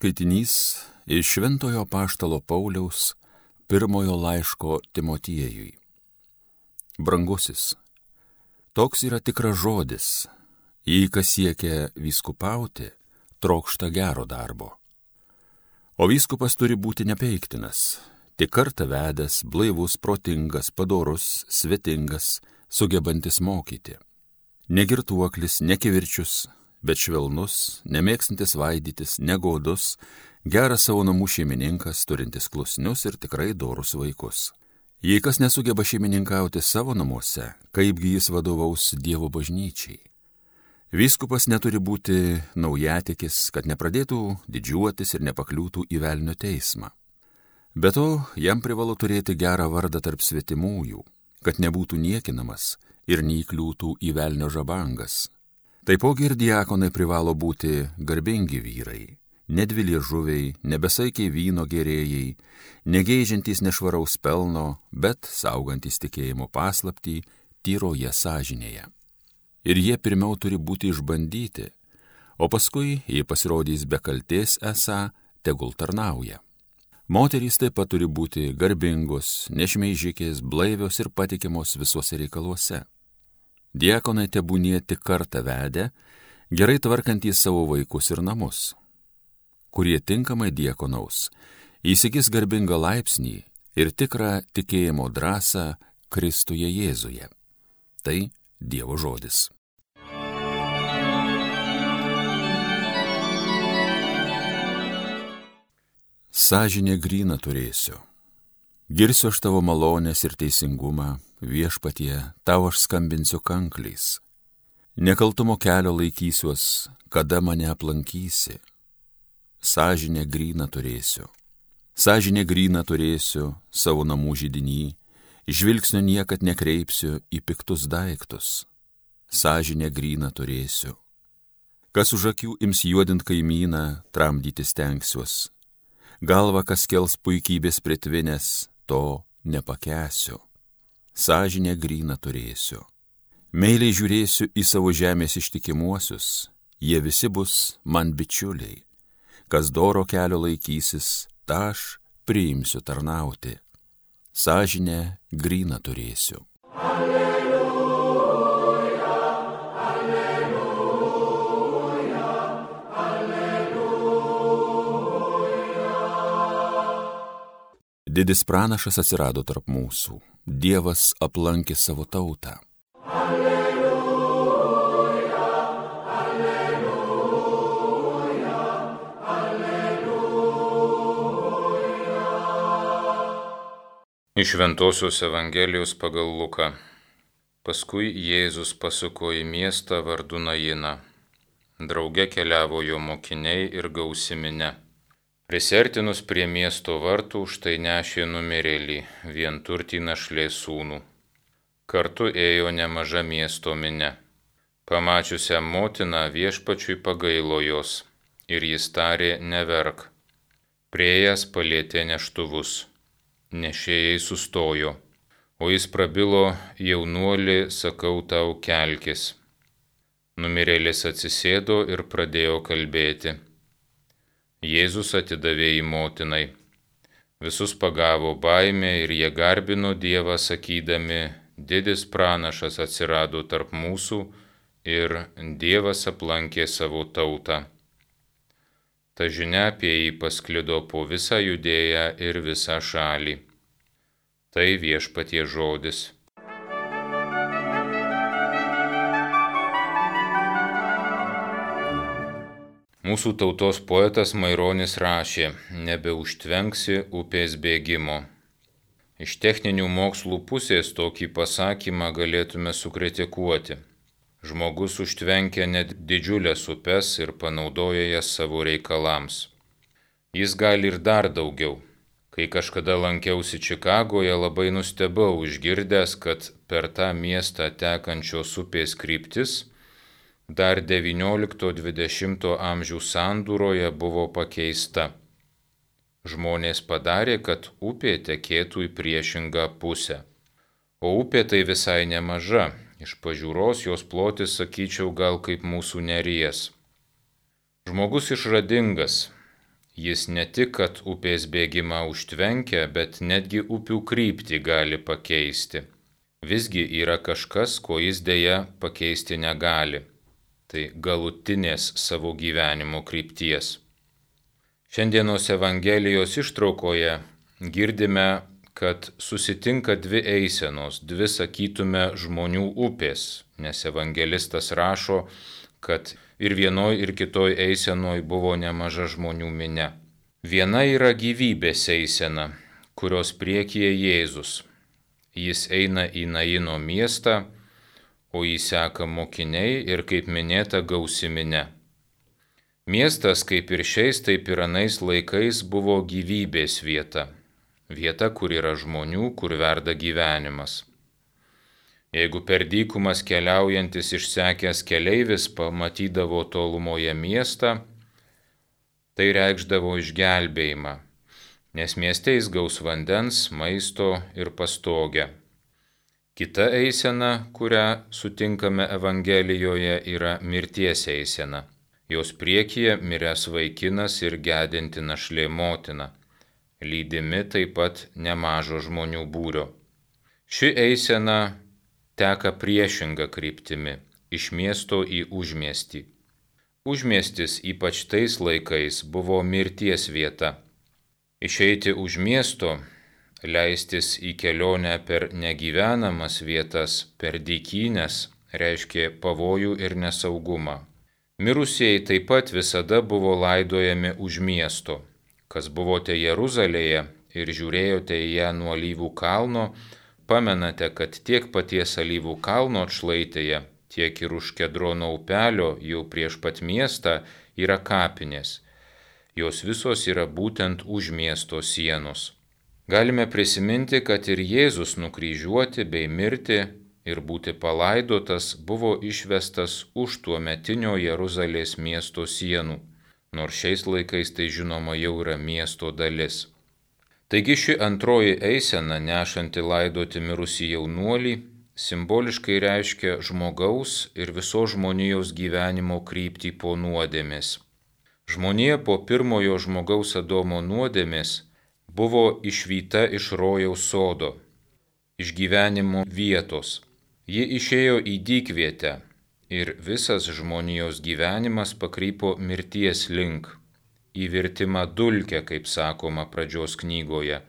Skaitinys iš Šventojo Paštalo Pauliaus pirmojo laiško Timotiejui. Brangusis, toks yra tikras žodis, jei kas siekia vyskupauti, trokšta gero darbo. O vyskupas turi būti nepeiktinas, tik kartą vedęs, blaivus, protingas, padorus, svetingas, sugebantis mokyti. Negirtuoklis, nekivirčius, bet švelnus, nemėgstantis vaidytis, negodus, geras savo namų šeimininkas, turintis klusnius ir tikrai dorus vaikus. Jei kas nesugeba šeimininkauti savo namuose, kaipgi jis vadovaus Dievo bažnyčiai? Vyskupas neturi būti naujatikis, kad nepradėtų didžiuotis ir nepakliūtų į velnio teismą. Be to, jam privalu turėti gerą vardą tarp svetimųjų, kad nebūtų niekinamas ir neįkliūtų į velnio žabangas Taipogi ir diakonai privalo būti garbingi vyrai, nedviliežuviai, nebesaikiai vyno gerėjai, negeižiantys nešvaraus pelno, bet saugantys tikėjimo paslaptį tyroje sąžinėje. Ir jie pirmiau turi būti išbandyti, o paskui, jei pasirodys be kalties esą, tegul tarnauja. Moterys taip pat turi būti garbingos, nešmeižikės, blaivios ir patikimos visuose reikaluose. Diekonai tebūnie tik kartą vedę, gerai tvarkantys savo vaikus ir namus, kurie tinkamai diekonaus, įsigis garbingą laipsnį ir tikrą tikėjimo drąsą Kristuje Jėzuje. Tai Dievo žodis. Sažinė gryną turėsiu. Girsiu aš tavo malonės ir teisingumą, viešpatie, tau aš skambinsiu kankliais. Nekaltumo kelio laikysiuos, kada mane aplankysi. Sažinė gryną turėsiu. Sažinė gryną turėsiu savo namų žydinį, žvilgsnio niekad nekreipsiu į piktus daiktus. Sažinė gryną turėsiu. Kas už akių ims juodint kaimyną, tramdyti stengsiuos. Galva kas kels puikybės pritvinės, to nepakesiu sąžinę gryną turėsiu. Meiliai žiūrėsiu į savo žemės ištikimuosius, jie visi bus man bičiuliai. Kas doro kelio laikysis, tą aš priimsiu tarnauti. Sąžinę gryną turėsiu. Alleluja, Didis pranašas atsirado tarp mūsų Dievas aplankė savo tautą. Alleluja, alleluja, alleluja. Iš Ventosios Evangelijos pagal Luką. Paskui Jėzus pasuko į miestą vardu Najiną. Drauge keliavo jo mokiniai ir gausiminė. Prisertinus prie miesto vartų štai nešė numirėlį, vienturtį našlė sūnų. Kartu ėjo nemaža miesto minė. Pamačiusią motiną viešpačiui pagailo jos ir jis tarė neverk. Priejas palėtė neštuvus. Nešėjai sustojo, o jis prabilo jaunuolį, sakau tau kelkis. Numirėlis atsisėdo ir pradėjo kalbėti Jėzus atidavė į motinai. Visus pagavo baimė ir jie garbino Dievą sakydami, didis pranašas atsirado tarp mūsų ir Dievas aplankė savo tautą. Ta žinia apie jį pasklido po visą judėją ir visą šalį. Tai viešpatie žodis. Mūsų tautos poetas Maironis rašė, nebeužtvenksi upės bėgimo. Iš techninių mokslų pusės tokį pasakymą galėtume sukritikuoti. Žmogus užtvenkia net didžiulės upes ir panaudoja jas savo reikalams. Jis gali ir dar daugiau. Kai kažkada lankiausi Čikagoje, labai nustebau išgirdęs, kad per tą miestą tekančios upės kryptis dar XIX-XX amžių sandūroje buvo pakeista. Žmonės padarė, kad upė tekėtų į priešingą pusę. O upė tai visai nemaža, iš pažiūros jos plotis sakyčiau gal kaip mūsų neries. Žmogus išradingas, Jis ne tik, kad upės bėgimą užtvenkia, bet netgi upių kryptį gali pakeisti. Visgi yra kažkas, ko jis dėja pakeisti negali. Tai galutinės savo gyvenimo krypties. Šiandienos Evangelijos ištraukoje girdime kad susitinka dvi eisenos, dvi sakytume žmonių upės, nes evangelistas rašo, kad ir vienoj ir kitoj eisenoj buvo nemaža žmonių minė. Viena yra gyvybės eisena, kurios priekyje Jėzus. Jis eina į Naino miestą, o jį seka mokiniai ir, kaip minėta, gausiminė. Miestas, kaip ir šiais, taip ir anais laikais, buvo gyvybės vieta vieta, kur yra žmonių, kur verda gyvenimas. Jeigu per dykumas keliaujantis išsekęs keleivis pamatydavo tolumoje miestą, tai reikšdavo išgelbėjimą, nes mieste jis gaus vandens, maisto ir pastogę. Kita eisena, kurią sutinkame Evangelijoje, yra mirties eisena. Jos priekyje miręs vaikinas ir gedinti našlė motina lydimi taip pat nemažo žmonių būrio. Ši eisena teka priešinga kryptimi - iš miesto į užmiestį. Užmiestis ypač tais laikais buvo mirties vieta. Išeiti už miesto, leistis į kelionę per negyvenamas vietas, per dykynės, reiškia pavojų ir nesaugumą. Mirusieji taip pat visada buvo laidojami už miesto kas buvote Jeruzalėje ir žiūrėjote į ją nuo alyvų kalno, pamenate, kad tiek paties alyvų kalno atšlaitėje, tiek ir už Kedrono upelio jau prieš pat miestą yra kapinės. Jos visos yra būtent už miesto sienos. Galime prisiminti, kad ir Jėzus nukryžiuoti bei mirti ir būti palaidotas buvo išvestas už tuo metinio Jeruzalės miesto sienų nors šiais laikais tai žinoma jau yra miesto dalis. Taigi ši antroji eisena, nešanti laidoti mirusį jaunuolį, simboliškai reiškia žmogaus ir visos žmonijos gyvenimo kryptį po nuodėmės. Žmonija po pirmojo žmogaus Adomo nuodėmės buvo išvyta iš rojaus sodo, iš gyvenimo vietos. Ji išėjo į dykvietę, ir visas žmonijos gyvenimas pakrypo mirties link, į virtimą dulkę, kaip sakoma pradžios knygoje,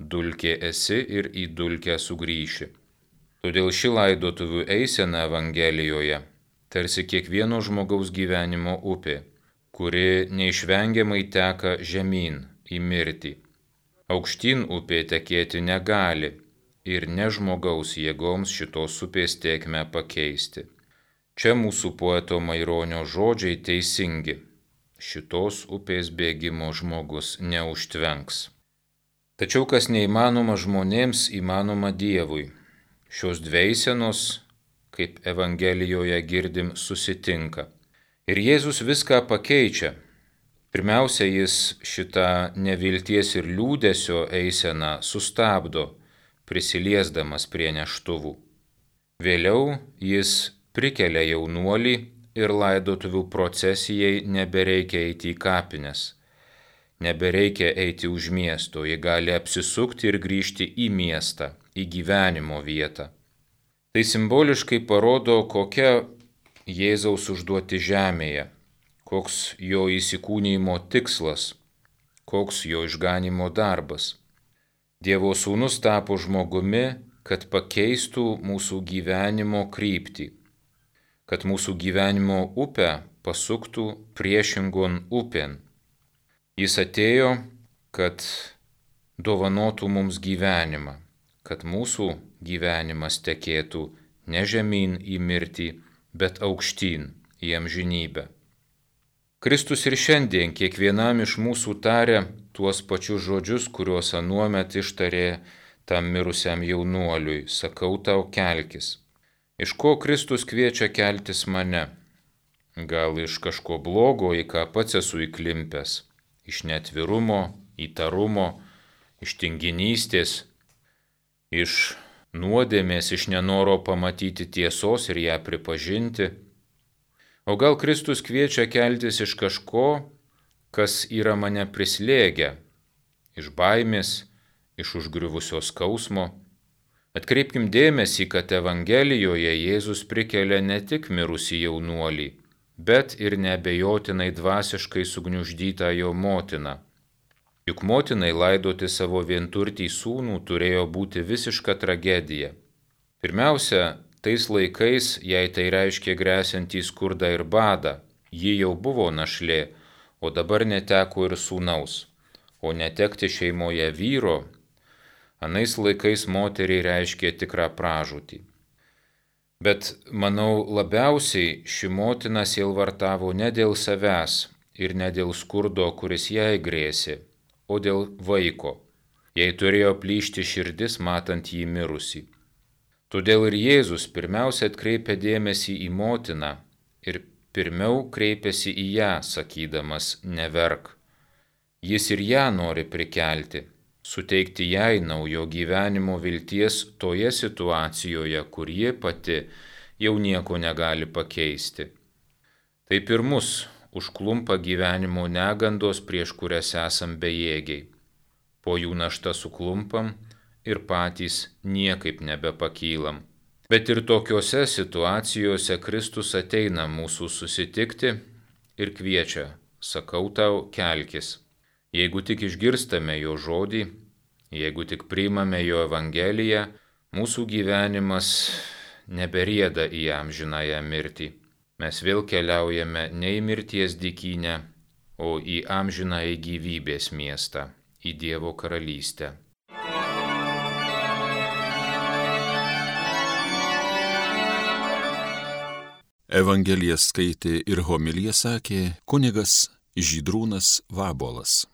dulkė esi ir į dulkę sugrįši. Todėl ši laidotuvių eisena Evangelijoje tarsi kiekvieno žmogaus gyvenimo upė, kuri neišvengiamai teka žemyn į mirtį. Aukštyn upė tekėti negali ir ne žmogaus jėgoms šitos upės tiekme pakeisti. Čia mūsų poeto Maironio žodžiai teisingi. Šitos upės bėgimo žmogus neužtvenks. Tačiau kas neįmanoma žmonėms, įmanoma Dievui. Šios dveisenos, kaip Evangelijoje girdim, susitinka. Ir Jėzus viską pakeičia. Pirmiausia, jis šitą nevilties ir liūdėsio eiseną sustabdo, prisiliesdamas prie neštuvų. Vėliau jis prikelia jaunuolį ir laidotuvių procesijai nebereikia eiti į kapines. Nebereikia eiti už miesto, ji gali apsisukti ir grįžti į miestą, į gyvenimo vietą. Tai simboliškai parodo, kokia Jėzaus užduoti žemėje, koks jo įsikūnymo tikslas, koks jo išganimo darbas. Dievo sūnus tapo žmogumi, kad pakeistų mūsų gyvenimo kryptį kad mūsų gyvenimo upę pasuktų priešingon upėn. Jis atėjo, kad dovanotų mums gyvenimą, kad mūsų gyvenimas tekėtų ne žemyn į mirtį, bet aukštyn į amžinybę. Kristus ir šiandien kiekvienam iš mūsų tarė tuos pačius žodžius, kuriuos anuomet ištarė tam mirusiam jaunuoliui, sakau tau kelkis. Iš ko Kristus kviečia keltis mane? Gal iš kažko blogo, į ką pats esu įklimpęs? Iš netvirumo, įtarumo, iš tinginystės, iš nuodėmės, iš nenoro pamatyti tiesos ir ją pripažinti? O gal Kristus kviečia keltis iš kažko, kas yra mane prislėgę iš baimės, iš užgriuvusios skausmo. Atkreipkim dėmesį, kad Evangelijoje Jėzus prikelia ne tik mirusį jaunuolį, bet ir nebejotinai dvasiškai sugniuždytą jo motiną. Juk motinai laidoti savo vienturtį sūnų turėjo būti visiška tragedija. Pirmiausia, tais laikais jai tai reiškia grėsinti skurdą ir badą. Ji jau buvo našlė, o dabar neteko ir sūnaus. O netekti šeimoje vyro, anais laikais moteriai reiškia tikrą pražūtį. Bet manau, labiausiai ši motina sielvartavo ne dėl savęs ir ne dėl skurdo, kuris jai grėsė, o dėl vaiko. Jei turėjo plyšti širdis, matant jį mirusi. Todėl ir Jėzus pirmiausia atkreipia dėmesį į motiną ir pirmiau kreipiasi į ją, sakydamas neverk. Jis ir ją nori prikelti, suteikti jai naujo gyvenimo vilties toje situacijoje, kur ji pati jau nieko negali pakeisti. Taip ir mus užklumpa gyvenimo negandos, prieš kurias esam bejėgiai. Po jų naštą suklumpam ir patys niekaip nebepakylam. Bet ir tokiuose situacijose Kristus ateina mūsų susitikti ir kviečia, sakau tau, kelkis. Jeigu tik išgirstame jo žodį, Jeigu tik priimame jo Evangeliją, mūsų gyvenimas neberieda į amžinąją mirtį. Mes vėl keliaujame ne į mirties dikynę, o į amžinąją gyvybės miestą, į Dievo karalystę. Evangeliją skaitė ir homiliją sakė kunigas Žydrūnas Vabolas.